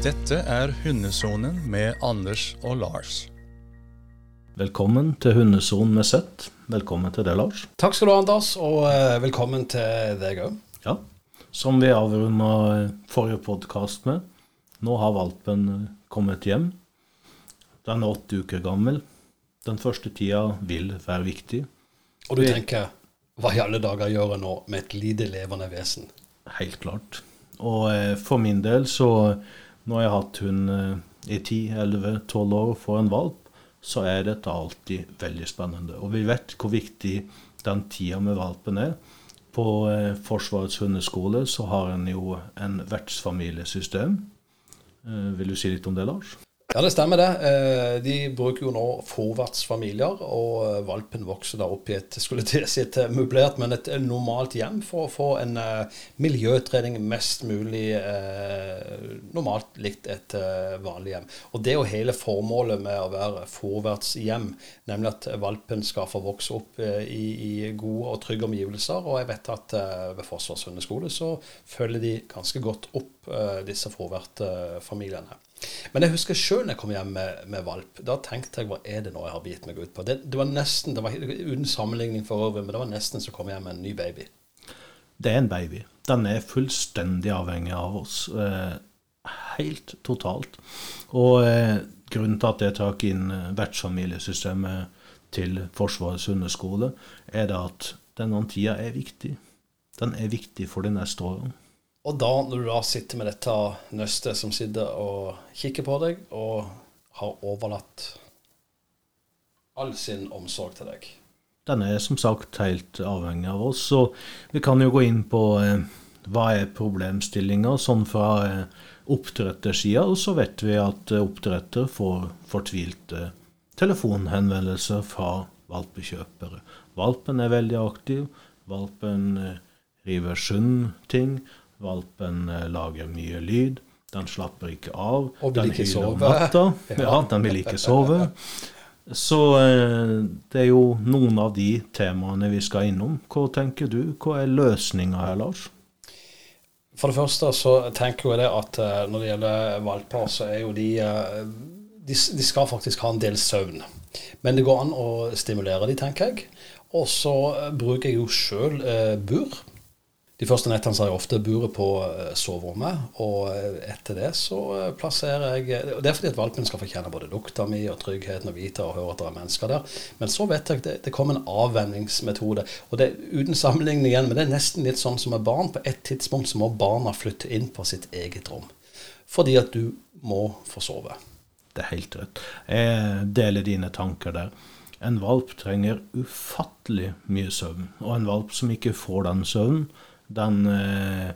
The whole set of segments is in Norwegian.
Dette er Hundesonen med Anders og Lars. Velkommen til Hundesonen med Sett. Velkommen til deg, Lars. Takk skal du ha, Anders, og eh, velkommen til deg òg. Ja, Som vi avrunda forrige podkast med, nå har valpen eh, kommet hjem. Den er åtte uker gammel. Den første tida vil være viktig. Og du tenker hva i alle dager gjør jeg nå med et lite levende vesen? Helt klart. Og eh, for min del så Når jeg hatt hund eh, i 10-11-12 år for en valp, så er dette alltid veldig spennende. Og vi vet hvor viktig den tida med valpen er. På eh, Forsvarets hundeskole så har en jo en vertsfamiliesystem. Eh, vil du si litt om det, Lars? Ja, det stemmer det. Eh, De bruker jo nå forvertsfamilier, og eh, valpen vokser da opp i et skulle til si et møblert, men et normalt hjem for å få en eh, miljøtrening mest mulig eh, normalt likt et eh, vanlig hjem. Og det er jo hele formålet med å være forvertshjem, nemlig at valpen skal få vokse opp eh, i, i gode og trygge omgivelser. Og jeg vet at eh, ved Forsvarshundeskole så følger de ganske godt opp eh, disse forvertfamiliene. Men jeg husker sjøl når jeg kom hjem med, med, valp. Da tenkte jeg hva er det nå jeg har bitt meg ut på? Det, det var nesten, det var uten sammenligning for øvrig, men det var nesten så kom jeg hjem med en ny baby. Det er en baby. Den er fullstendig avhengig av oss. Eh, helt totalt. Og eh, grunnen til at jeg tar inn eh, vertsfamiliesystemet til Forsvarets hundeskole, er det at denne tida er viktig. Den er viktig for de neste årene. Og da, når du da sitter med dette nøstet som sitter og kikker på deg, og har overlatt all sin omsorg til deg Den er som sagt helt avhengig av oss, så vi kan jo gå inn på eh, hva er problemstillinga sånn fra eh, oppdrettersida, og så vet vi at eh, oppdretter får fortvilte telefonhenvendelser fra valpekjøpere. Valpen er veldig aktiv. Valpen eh, river sund ting. Valpen eh, lager mye lyd. Den slapper ikke av. Og vil den ikke om sove. natta. Ja, den vil ikke sove. Så eh, det er jo noen av de temaene vi skal innom. Hva tenker du? Hva er løsninga her, Lars? For det første så tenker jeg det at eh, når det gjelder valper, så er jo de de, de skal faktisk ha en del søvn. Men det går an å stimulere de, tenker jeg. Og så bruker jeg jo sjøl eh, bur. De første nettene har jeg ofte buret på eh, soverommet, og eh, etter det så eh, plasserer jeg og Det er fordi at valpen skal få kjenne både lukta mi og tryggheten og vite og høre at det er mennesker der. Men så vet jeg at det, det kommer en avvenningsmetode. Og det er uten sammenligning igjen, men det er nesten litt sånn som med barn. På et tidspunkt så må barna flytte inn på sitt eget rom. Fordi at du må få sove. Det er helt rett. Jeg deler dine tanker der. En valp trenger ufattelig mye søvn. Og en valp som ikke får den søvnen, den eh,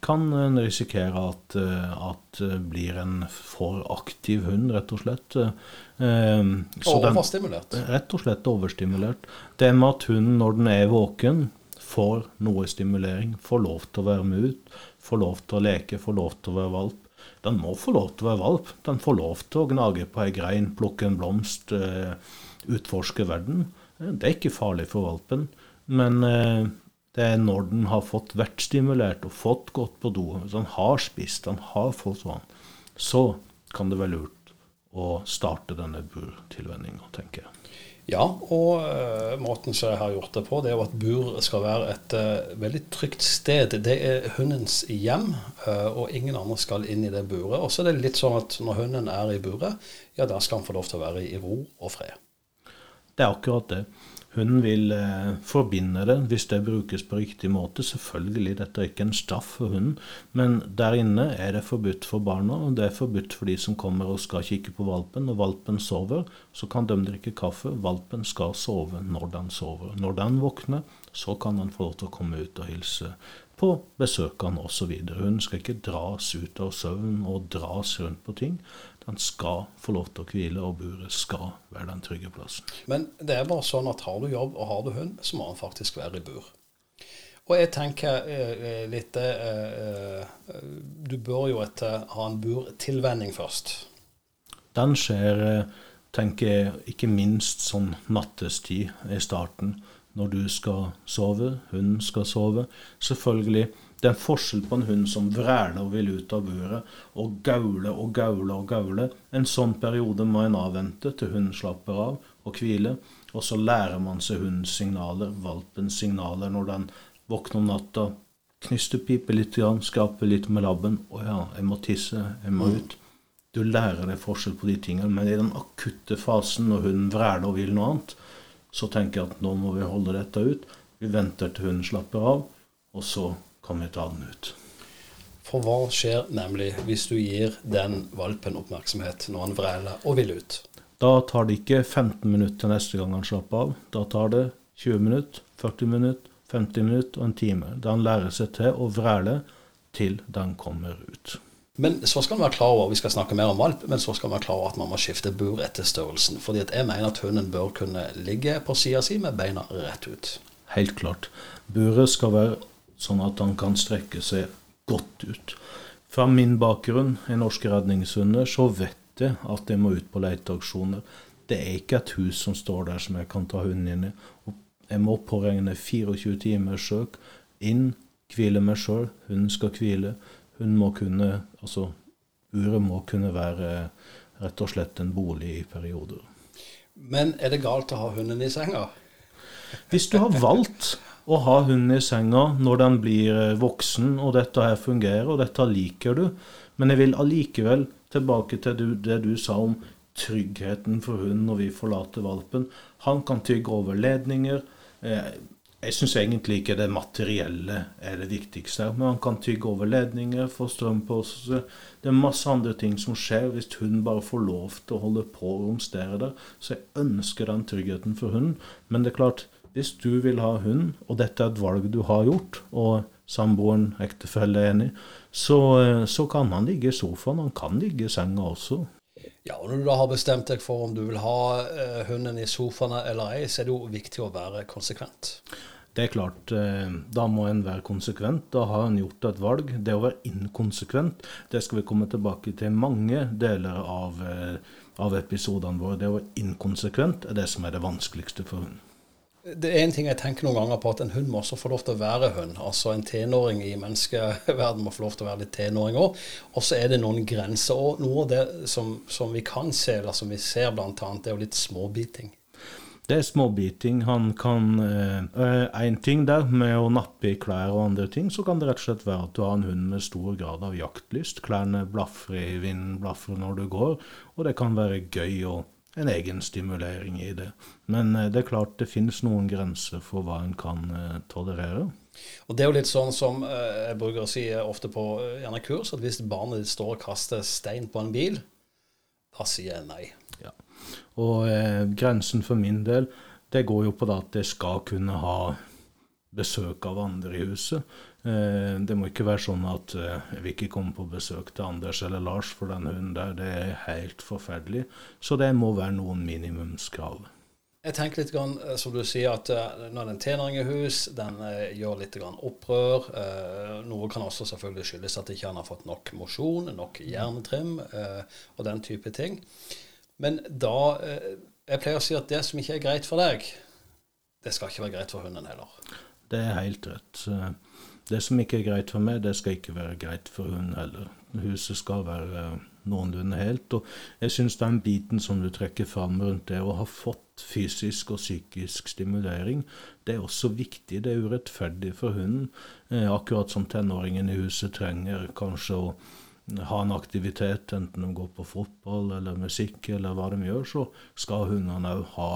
kan risikere at, eh, at eh, blir en for aktiv hund, rett og slett. Så overstimulert? den-. Rett og slett overstimulert. Det med at hunden, når den er våken, får noe stimulering, får lov til å være med ut, får lov til å leke, får lov til å være valp. Den må få lov til å være valp. Den får lov til å gnage på ei grein, plukke en blomst, eh, utforske verden. Eh, Det er ikke farlig for valpen. Men eh, det er når den har fått vært stimulert og fått gått på do, hvis den har spist, den har fått vann, så kan det være lurt å starte denne burtilvenninga, tenker jeg. Ja, og uh, måten som jeg har gjort det på, det er jo at bur skal være et uh, veldig trygt sted. Det er hundens hjem, uh, og ingen andre skal inn i det buret. Og så er det litt sånn at når hunden er i buret, ja, da skal han få lov til å være i ro og fred. Det er akkurat det. Hunden vil eh, forbinde det hvis det brukes på riktig måte. Selvfølgelig, dette er ikke en straff for hunden, men der inne er det forbudt for barna, og det er forbudt for de som kommer og skal kikke på valpen. Når valpen sover, så kan de drikke kaffe. Valpen skal sove når den sover. Når den våkner, så kan den få lov til å komme ut og hilse på besøkene osv. Hun skal ikke dras ut av søvn og dras rundt på ting. Den skal få lov til å hvile, og buret skal være den trygge plassen. Men det er bare sånn at har du jobb og har du hund, så må han faktisk være i bur. Og jeg tenker eh, litt eh, eh, Du bør jo etter ha en burtilvenning først. Den skjer, eh, tenker jeg, ikke minst sånn nattestid i starten. Når du skal sove, hunden skal sove. Selvfølgelig, Det er en forskjell på en hund som vræler og vil ut av buret, og gauler og gauler og gauler. En sånn periode må en avvente til hunden slapper av og hviler. Og så lærer man seg hundens signaler, valpens signaler, når den våkner om natta. Knystepiper litt, skraper litt med labben. 'Å ja, jeg må tisse. Jeg må ut.' Du lærer deg forskjell på de tingene. Men i den akutte fasen, når hunden vræler og vil noe annet, så tenker jeg at nå må vi holde dette ut. Vi venter til hunden slapper av, og så kan vi ta den ut. For hva skjer nemlig hvis du gir den valpen oppmerksomhet når han vræler og vil ut? Da tar det ikke 15 minutter til neste gang han slapper av. Da tar det 20 minutter, 40 minutter, 50 minutter og en time. Da han lærer seg til å vræle til den kommer ut. Men så skal man være klar over vi skal snakke mer om valp, men så skal man være klar over at man må skifte bur etter størrelsen. fordi at jeg mener at hunden bør kunne ligge på sida si med beina rett ut. Helt klart. Buret skal være sånn at han kan strekke seg godt ut. Fra min bakgrunn i norske redningshunder så vet jeg at jeg må ut på leteaksjoner. Det er ikke et hus som står der som jeg kan ta hunden inn i. Jeg må påregne 24 timers søk. Inn, hvile meg sjøl. Hunden skal hvile. Hun må kunne Altså, uret må kunne være rett og slett en bolig i perioder. Men er det galt å ha hunden i senga? Hvis du har valgt å ha hunden i senga når den blir eh, voksen, og dette her fungerer, og dette liker du, men jeg vil allikevel tilbake til det du sa om tryggheten for hunden når vi forlater valpen. Han kan tygge over ledninger. Eh, jeg syns egentlig ikke det materielle er det viktigste. Men han kan tygge over ledninger, få strøm på seg. Det er masse andre ting som skjer hvis hun bare får lov til å holde på og romstere der. Så jeg ønsker den tryggheten for hunden. Men det er klart, hvis du vil ha hund, og dette er et valg du har gjort, og samboeren, ektefelle er enig, så, så kan han ligge i sofaen. Han kan ligge i senga også. Ja, og Når du da har bestemt deg for om du vil ha uh, hunden i sofaen eller ei, så er det jo viktig å være konsekvent. Det er klart, uh, da må en være konsekvent. Da har en gjort et valg. Det å være inkonsekvent, det skal vi komme tilbake til mange deler av, uh, av episodene våre. Det å være inkonsekvent er det som er det vanskeligste for hunden. Det er en ting jeg tenker noen ganger på, at en hund må også få lov til å være hund. Altså En tenåring i menneskeverden må få lov til å være litt tenåring òg. Og så er det noen grenser. Og noe av det som, som vi kan se, eller som vi ser bl.a., er jo litt småbiting. Det er småbiting. Han kan Én eh, ting der med å nappe i klær og andre ting, så kan det rett og slett være at du har en hund med stor grad av jaktlyst. Klærne blafrer i vinden, blafrer når du går, og det kan være gøy å en egen stimulering i det. Men eh, det er klart det finnes noen grenser for hva en kan eh, tolerere. Og Det er jo litt sånn som eh, jeg bruker å si ofte på gjerne kurs, at hvis barnet ditt står og kaster stein på en bil, da sier jeg nei. Ja. Og eh, grensen for min del, det går jo på det at jeg skal kunne ha besøk av andre i huset. Eh, det må ikke være sånn at vi jeg vil ikke komme på besøk til Anders eller Lars for den hunden der. Det er helt forferdelig. Så det må være noen minimumskrav. Jeg tenker litt, grann, eh, som du sier, at når det er en tenåring i hus, den gjør litt grann opprør. Noe kan også selvfølgelig skyldes at ikke han har fått nok mosjon, nok hjernetrim og den type ting. Men da Jeg pleier å si at det som ikke er greit for deg, det skal ikke være greit for hunden heller. Det er helt rett. Det som ikke er greit for meg, det skal ikke være greit for hun heller. Huset skal være noenlunde helt. Og jeg syns den biten som du trekker fram rundt det å ha fått fysisk og psykisk stimulering, det er også viktig. Det er urettferdig for hunden. Eh, akkurat som tenåringen i huset trenger kanskje å ha en aktivitet, enten de går på fotball eller musikk eller hva de gjør, så skal hundene òg ha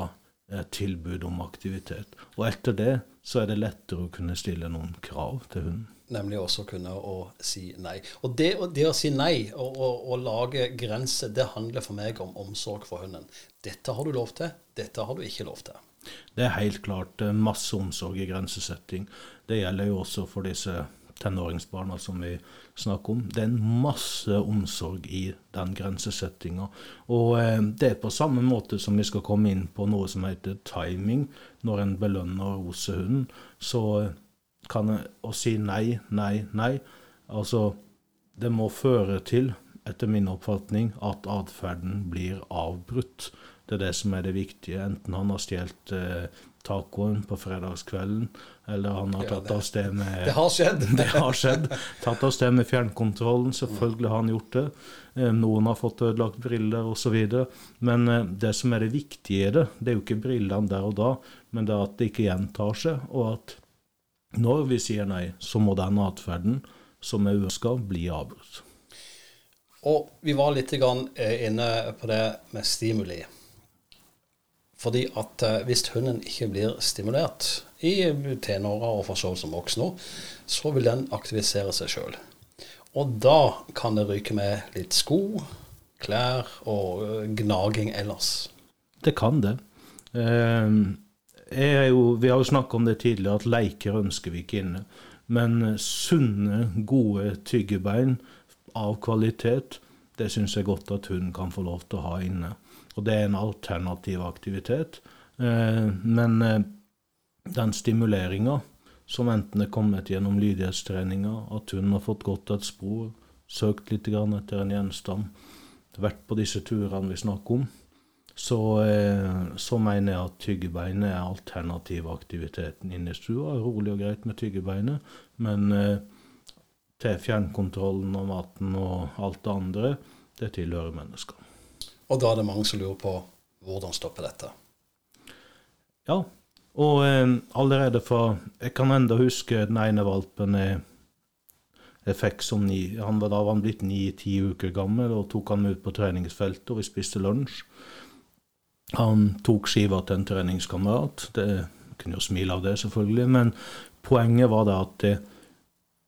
tilbud om aktivitet. Og etter det så er det lettere å kunne stille noen krav til hunden. Nemlig også kunne å si nei. Og det, det å si nei og, og, og, lage grenser, det handler for meg om omsorg for hunden. Dette har du lov til, dette har du ikke lov til. Det er helt klart masse omsorg i grensesetting. Det gjelder jo også for disse tenåringsbarna som vi snakker om. Det er en masse omsorg i den grensesettinga. Og eh, det er på samme måte som vi skal komme inn på noe som heter timing. Når en belønner rosehunden. så kan en å si nei, nei, nei Altså, det må føre til, etter min oppfatning, at atferden blir avbrutt. Det er det som er det viktige. Enten han har stjålet eh, tacoen på fredagskvelden, eller han har tatt av sted med Det har skjedd. det har skjedd. Tatt av sted med fjernkontrollen. Selvfølgelig har han gjort det. Eh, Noen har fått ødelagt briller osv. Men eh, det som er det viktige i det, det er jo ikke brillene der og da, men det er at det ikke gjentar seg, og at når vi sier nei, så må den atferden som er uønska, bli avbrutt. Og vi var litt grann, eh, inne på det med stimuli. Fordi at eh, hvis hunden ikke blir stimulert i tenåra og for så vidt som voksen nå, så vil den aktivisere seg sjøl. Og da kan det ryke med litt sko, klær og eh, gnaging ellers. Det kan det. Eh, er jo, vi har jo snakka om det tidligere, at leker ønsker vi ikke inne. Men sunne, gode tyggebein av kvalitet, det syns jeg godt at hunden kan få lov til å ha inne. Og det er en alternativ aktivitet. Eh, men eh, den stimuleringa som enten er kommet gjennom lydighetstreninga, at hunden har fått gått et spor, søkt litt etter en gjenstand, vært på disse turene vi snakker om, så, eh, så mener jeg at tyggebeinet er alternativ aktiviteten inne i stua. Rolig og greit med tyggebeinet, men til fjernkontrollen og maten og alt det andre, det tilhører mennesker. Og da er det mange som lurer på hvordan stoppe dette. Ja, og eh, allerede fra Jeg kan enda huske den ene valpen jeg, jeg fikk som ni. Han var, da var han blitt ni-ti uker gammel, og tok han ut på treningsfeltet, og vi spiste lunsj. Han tok skiva til en treningskamerat. Det kunne jo smile av det, selvfølgelig, men poenget var det at jeg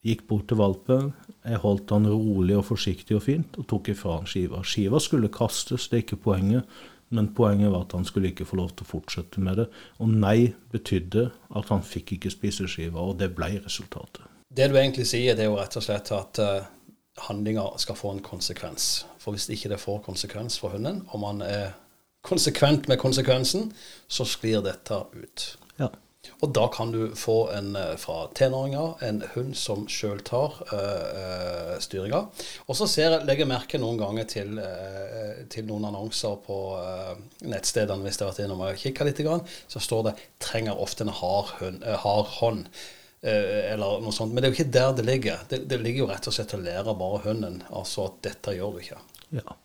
gikk bort til valpen. Jeg holdt han rolig og forsiktig og fint, og tok ifra han skiva. Skiva skulle kastes, det er ikke poenget. Men poenget var at han skulle ikke få lov til å fortsette med det. Og nei betydde at han fikk ikke spise skiva, og det ble resultatet. Det du egentlig sier, det er jo rett og slett at uh, handlinga skal få en konsekvens. For hvis ikke det får konsekvens for hunden, og man er konsekvent med konsekvensen, så sklir dette ut. Ja. Og da kan du få en eh, fra tenåringer, en hund som sjøl tar øh, styringa. Og så legger jeg merke noen ganger til, øh, til noen annonser på øh, nettstedene, hvis jeg har vært innom og kikka litt, så står det 'trenger ofte en hard, hund, hard hånd'. eller noe sånt. Men det er jo ikke der det ligger. Det, det ligger jo rett og slett å lære bare hunden altså at dette gjør du ikke. Ja.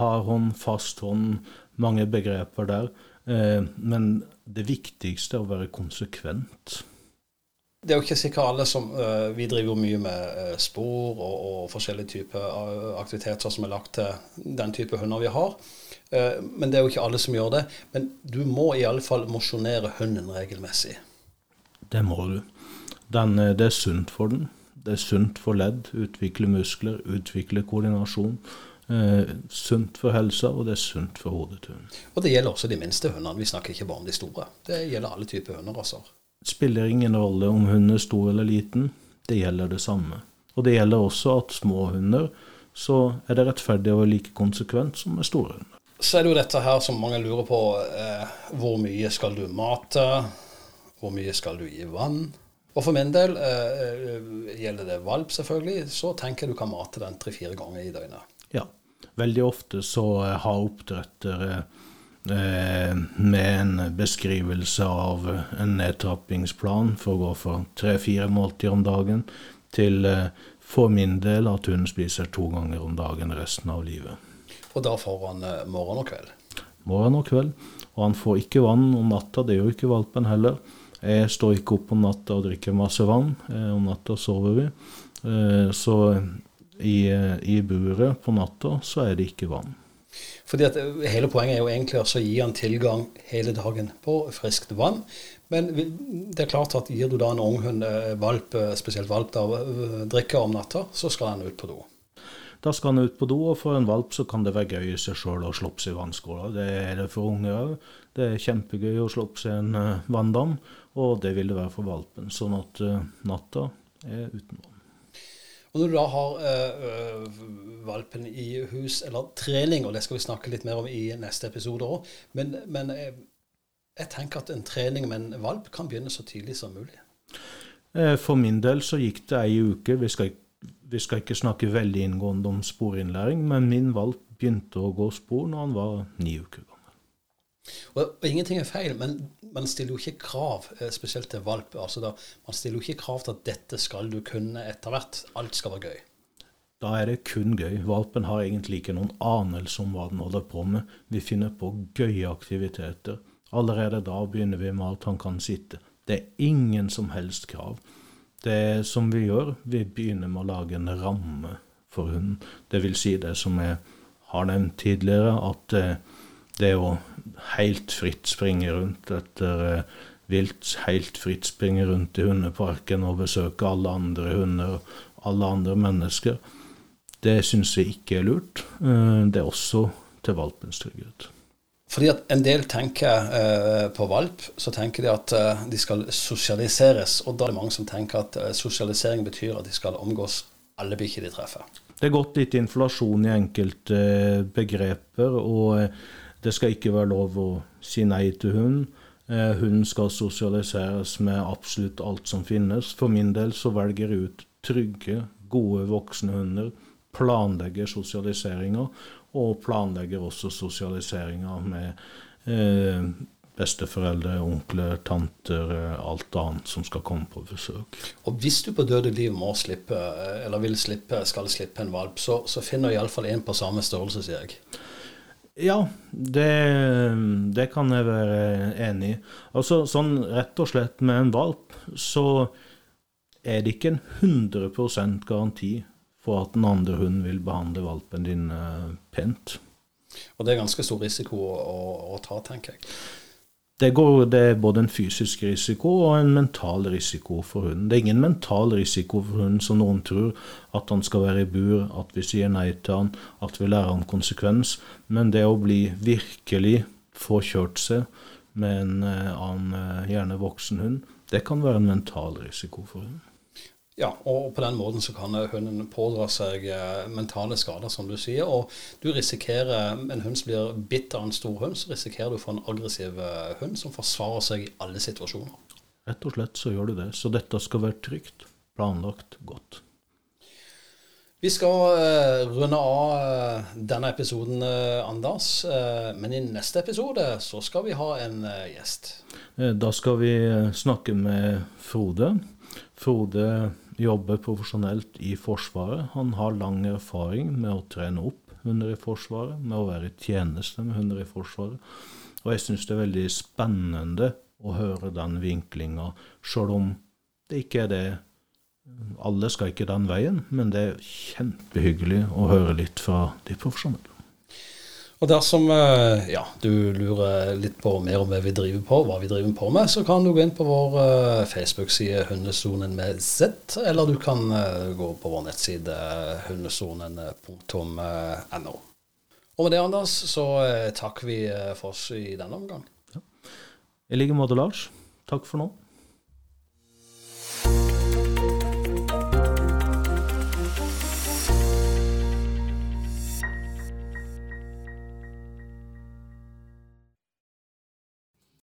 hard hånd, fast hånd, mange begreper der. men det viktigste er å være konsekvent. Det er jo ikke sikkert alle som uh, Vi driver jo mye med uh, spor og, og forskjellige typer aktiviteter som er lagt til den type hunder vi har. men det er jo ikke alle som gjør det. Men du må iallfall mosjonere hunden regelmessig. Det må du. Den, det er sunt for den. Det er sunt for ledd. Utvikle muskler, utvikle koordinasjon. Eh, sunt for helsa, og det er sunt for hodet. Og det gjelder også de minste hundene. Vi snakker ikke bare om de store. Det gjelder alle typer hunderaser. Det spiller ingen rolle om hunden er stor eller liten. Det gjelder det samme. Og det gjelder også at små hunder så er det rettferdig å være like konsekvent som med store hunder. Så er det jo dette her som mange lurer på. Eh, hvor mye skal du mate? Hvor mye skal du gi vann? Og for min del, eh, gjelder det valp selvfølgelig, så tenker jeg du kan mate den tre-fire ganger i døgnet. Veldig ofte så har oppdrettere eh, med en beskrivelse av en nedtrappingsplan for å gå fra tre-fire måltider om dagen til eh, for min del at hun spiser to ganger om dagen resten av livet. Og da får han eh, morgen og kveld. Morgen og kveld. Og han får ikke vann om natta, det gjør ikke valpen heller. Jeg står ikke opp om natta og drikker masse vann. Eh, om natta sover vi. Eh, så i, i, buret på natta så er det ikke vann. Fordi at Hele poenget er jo egentlig å gi han tilgang hele dagen på friskt vann. Men det er klart at gir du da en unghund, valp, spesielt valp, da, drikke om natta, så skal han ut på do. Da skal han ut på do, og for en valp så kan det være gøy i seg sjøl å slåpse i vannskåla. Det er det for unger òg. Det er kjempegøy å slåpse en vanndam, og det vil det være for valpen. Sånn at natta er uten vann. Og når du da har øh, valpen i hus, eller trening, og det skal vi snakke litt mer om i neste episode òg, men, men jeg, jeg tenker at en trening med en valp kan begynne så tidlig som mulig. For min del så gikk det ei uke. Vi skal, vi skal ikke snakke veldig inngående om sporinnlæring, men min valp begynte å gå spor når han var ni uker. Og, og, ingenting er feil, men man stiller jo ikke krav, eh, spesielt til valp. Altså da, man stiller jo ikke krav til at dette skal du kunne etter hvert. Alt skal være gøy. Da er det kun gøy. Valpen har egentlig ikke noen anelse om hva den holder på med. Vi finner på gøye aktiviteter. Allerede da begynner vi med at han kan sitte. Det er ingen som helst krav. Det som vi gjør, vi begynner med å lage en ramme for hunden. Det vil si det som jeg har nevnt tidligere, at det å helt fritt springe rundt etter eh, vilt, helt fritt springe rundt i hundeparken og besøke alle andre hunder og alle andre mennesker, det syns jeg ikke er lurt. Eh, det er også til valpens trygghet. Fordi at En del tenker eh, på valp, så tenker de at eh, de skal sosialiseres. Og da er det mange som tenker at eh, sosialisering betyr at de skal omgås alle bikkjer de treffer. Det er gått litt inflasjon i enkelte eh, begreper, og det skal ikke være lov å si nei til hunden. Eh, hunden skal sosialiseres med absolutt alt som finnes. For min del så velger jeg ut trygge, gode voksne hunder. Planlegger sosialiseringa, og planlegger også sosialiseringa med eh, besteforeldre, onkler, tanter, alt annet som skal komme på besøk. Og hvis du på døde liv må slippe, eller vil slippe, skal slippe en valp, så, så finner du iallfall en på samme størrelse, sier jeg. Ja, det, det, kan jeg være enig i. Altså, sånn rett og slett med en valp, så er det ikke en 100% garanti for at den andre hunden vil behandle valpen din uh, pent. Og det er ganske stor risiko å, å ta, tenker jeg. Det, går, det, er både en fysisk risiko og en mental risiko for hunden. Det er ingen mental risiko for hunden som noen tror, at han skal være i bur, at vi sier nei til han, at vi lærer han konsekvens. Men det å bli virkelig få kjørt seg med en eh, annen, eh, gjerne voksen hund, det kan være en mental risiko for hunden. Ja, og på den måten så kan hunden pådra seg eh, mentale skader, som du sier. Og du risikerer, en hund som blir bitt av en stor hund, så risikerer du å få en aggressiv eh, hund som forsvarer seg i alle situasjoner. Rett og slett så gjør du det. Så dette skal være trygt, planlagt, godt. Vi skal uh, runde av denne episoden, Anders. men i neste episode så skal vi ha en gjest. Da skal vi snakke med Frode. Frode jobber profesjonelt i Forsvaret. Han har lang erfaring med å trene opp hunder i Forsvaret, med å være i tjeneste med hunder i Forsvaret. Og jeg syns det er veldig spennende å høre den vinklinga, sjøl om det ikke er det Alle skal ikke den veien, men det er kjempehyggelig å høre litt fra de profesjonelle. Og dersom eh, ja, du lurer litt på mer om hva vi driver på, hva vi driver på med, så kan du gå inn på vår uh, Facebook-side Hundesonen med Z, eller du kan uh, gå på vår nettside hundesonen.no. Og med det, Anders, så takker vi for oss i denne omgang. Ja. I like måte, Lars. Takk for nå.